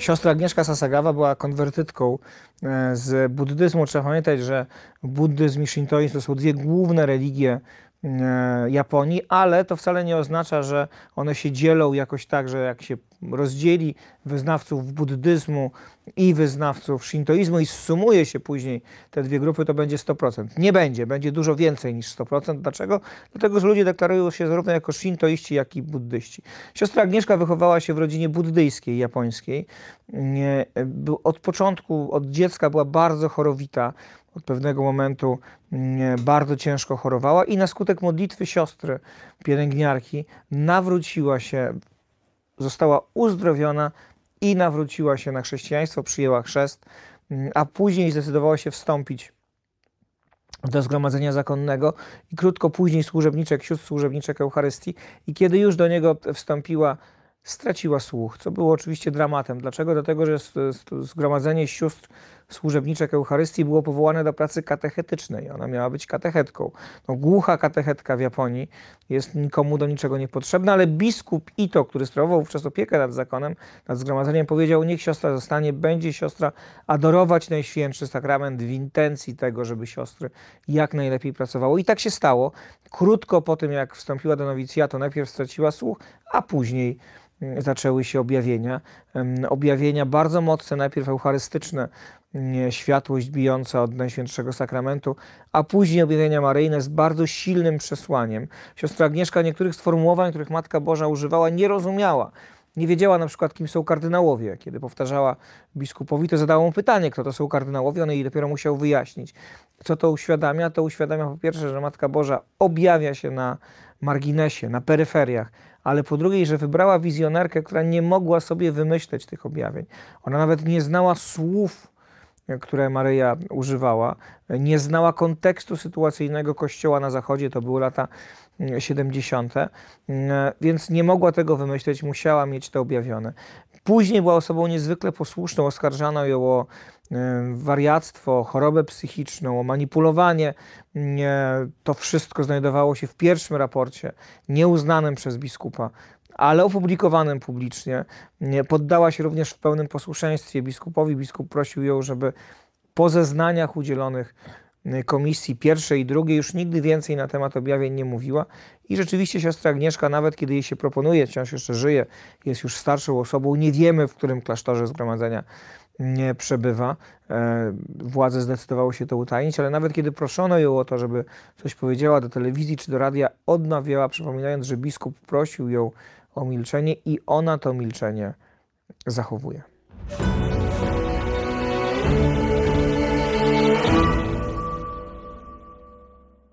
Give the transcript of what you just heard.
Siostra Agnieszka Sasagawa była konwertytką e, z buddyzmu. Trzeba pamiętać, że buddyzm i shintoizm to są dwie główne religie Japonii, ale to wcale nie oznacza, że one się dzielą jakoś tak, że jak się rozdzieli wyznawców buddyzmu i wyznawców shintoizmu i sumuje się później te dwie grupy, to będzie 100%. Nie będzie, będzie dużo więcej niż 100%. Dlaczego? Dlatego, że ludzie deklarują się zarówno jako shintoiści, jak i buddyści. Siostra Agnieszka wychowała się w rodzinie buddyjskiej, japońskiej. Był- Od początku, od dziecka była bardzo chorowita. Od pewnego momentu nie, bardzo ciężko chorowała i na skutek modlitwy siostry, pielęgniarki, nawróciła się została uzdrowiona i nawróciła się na chrześcijaństwo, przyjęła chrzest, mm, a później zdecydowała się wstąpić do zgromadzenia zakonnego i krótko później służebniczek, sióstr służebniczek Eucharystii i kiedy już do niego wstąpiła, straciła słuch, co było oczywiście dramatem. Dlaczego? Dlatego, że zgromadzenie sióstr służebniczek Eucharystii było powołane do pracy katechetycznej. Ona miała być katechetką. No, głucha katechetka w Japonii jest nikomu do niczego niepotrzebna, ale biskup Ito, który sprawował wówczas opiekę nad zakonem, nad zgromadzeniem, powiedział, niech siostra zostanie, będzie siostra adorować Najświętszy Sakrament w intencji tego, żeby siostry jak najlepiej pracowały. I tak się stało. Krótko po tym, jak wstąpiła do nowicjatu, najpierw straciła słuch, a później mm, zaczęły się objawienia. Em, Objawienia bardzo mocne, najpierw eucharystyczne, światłość bijąca od Najświętszego Sakramentu, a później objawienia maryjne z bardzo silnym przesłaniem. Siostra Agnieszka niektórych sformułowań, których Matka Boża używała, nie rozumiała. Nie wiedziała na przykład, kim są kardynałowie. Kiedy powtarzała biskupowi, to zadała mu pytanie, kto to są kardynałowie, on jej dopiero musiał wyjaśnić. Co to uświadamia? To uświadamia po pierwsze, że Matka Boża objawia się na marginesie, na peryferiach, ale po drugie, że wybrała wizjonerkę, która nie mogła sobie wymyśleć tych objawień. Ona nawet nie znała słów, które Maryja używała, nie znała kontekstu sytuacyjnego Kościoła na Zachodzie, to były lata mm, 70., mm, więc nie mogła tego wymyśleć, musiała mieć to objawione. Później była osobą niezwykle posłuszną, oskarżano ją o e, wariactwo, chorobę psychiczną, o manipulowanie. Nie, To wszystko znajdowało się w pierwszym raporcie, nieuznanym przez biskupa, ale opublikowanym publicznie. Nie, Poddała się również w pełnym posłuszeństwie biskupowi. Biskup prosił ją, żeby po zeznaniach udzielonych komisji pierwszej i drugiej już nigdy więcej na temat objawień nie mówiła. I rzeczywiście siostra Agnieszka, nawet kiedy jej się proponuje, wciąż jeszcze żyje, jest już starszą osobą, nie wiemy w którym klasztorze zgromadzenia nie przebywa. E, Władze zdecydowały się to utajnić, ale nawet kiedy proszono ją o to, żeby coś powiedziała do telewizji czy do radia, odmawiała, przypominając, że biskup prosił ją o milczenie i ona to milczenie zachowuje.